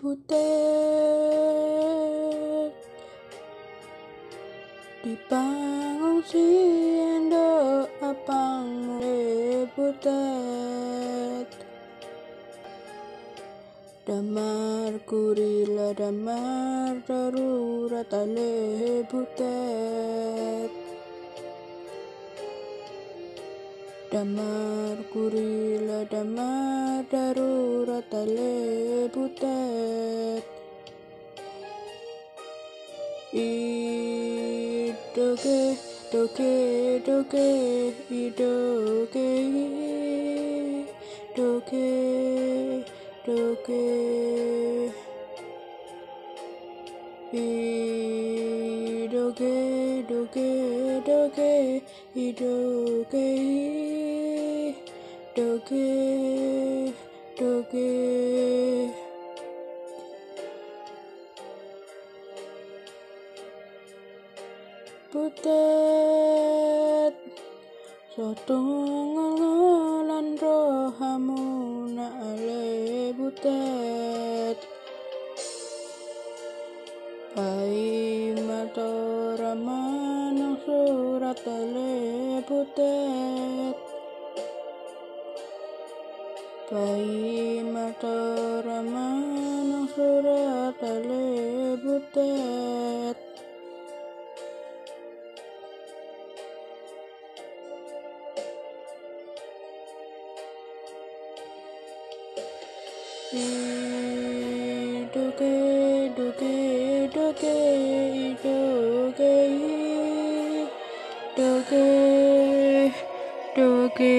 butet di pangungsian doa mulai butet damar kurila damar darurat ale butet damar kurila damar darurat butet. Idoge doge doge. Idoge doge doge idoge 一朵给，朵给，朵给。不得，说东阿罗兰罗哈木那勒不得。Pai Pai ramah surat tali butet. Bayi mata ramanang surat tali butet. Iduke, iduke, iduke, iduke, iduke টুকে টুকে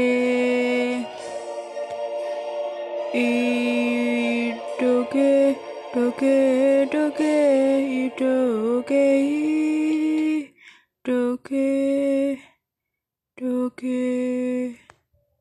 ইটুকে টুকে টুকে ইটুকে টুকে টুকে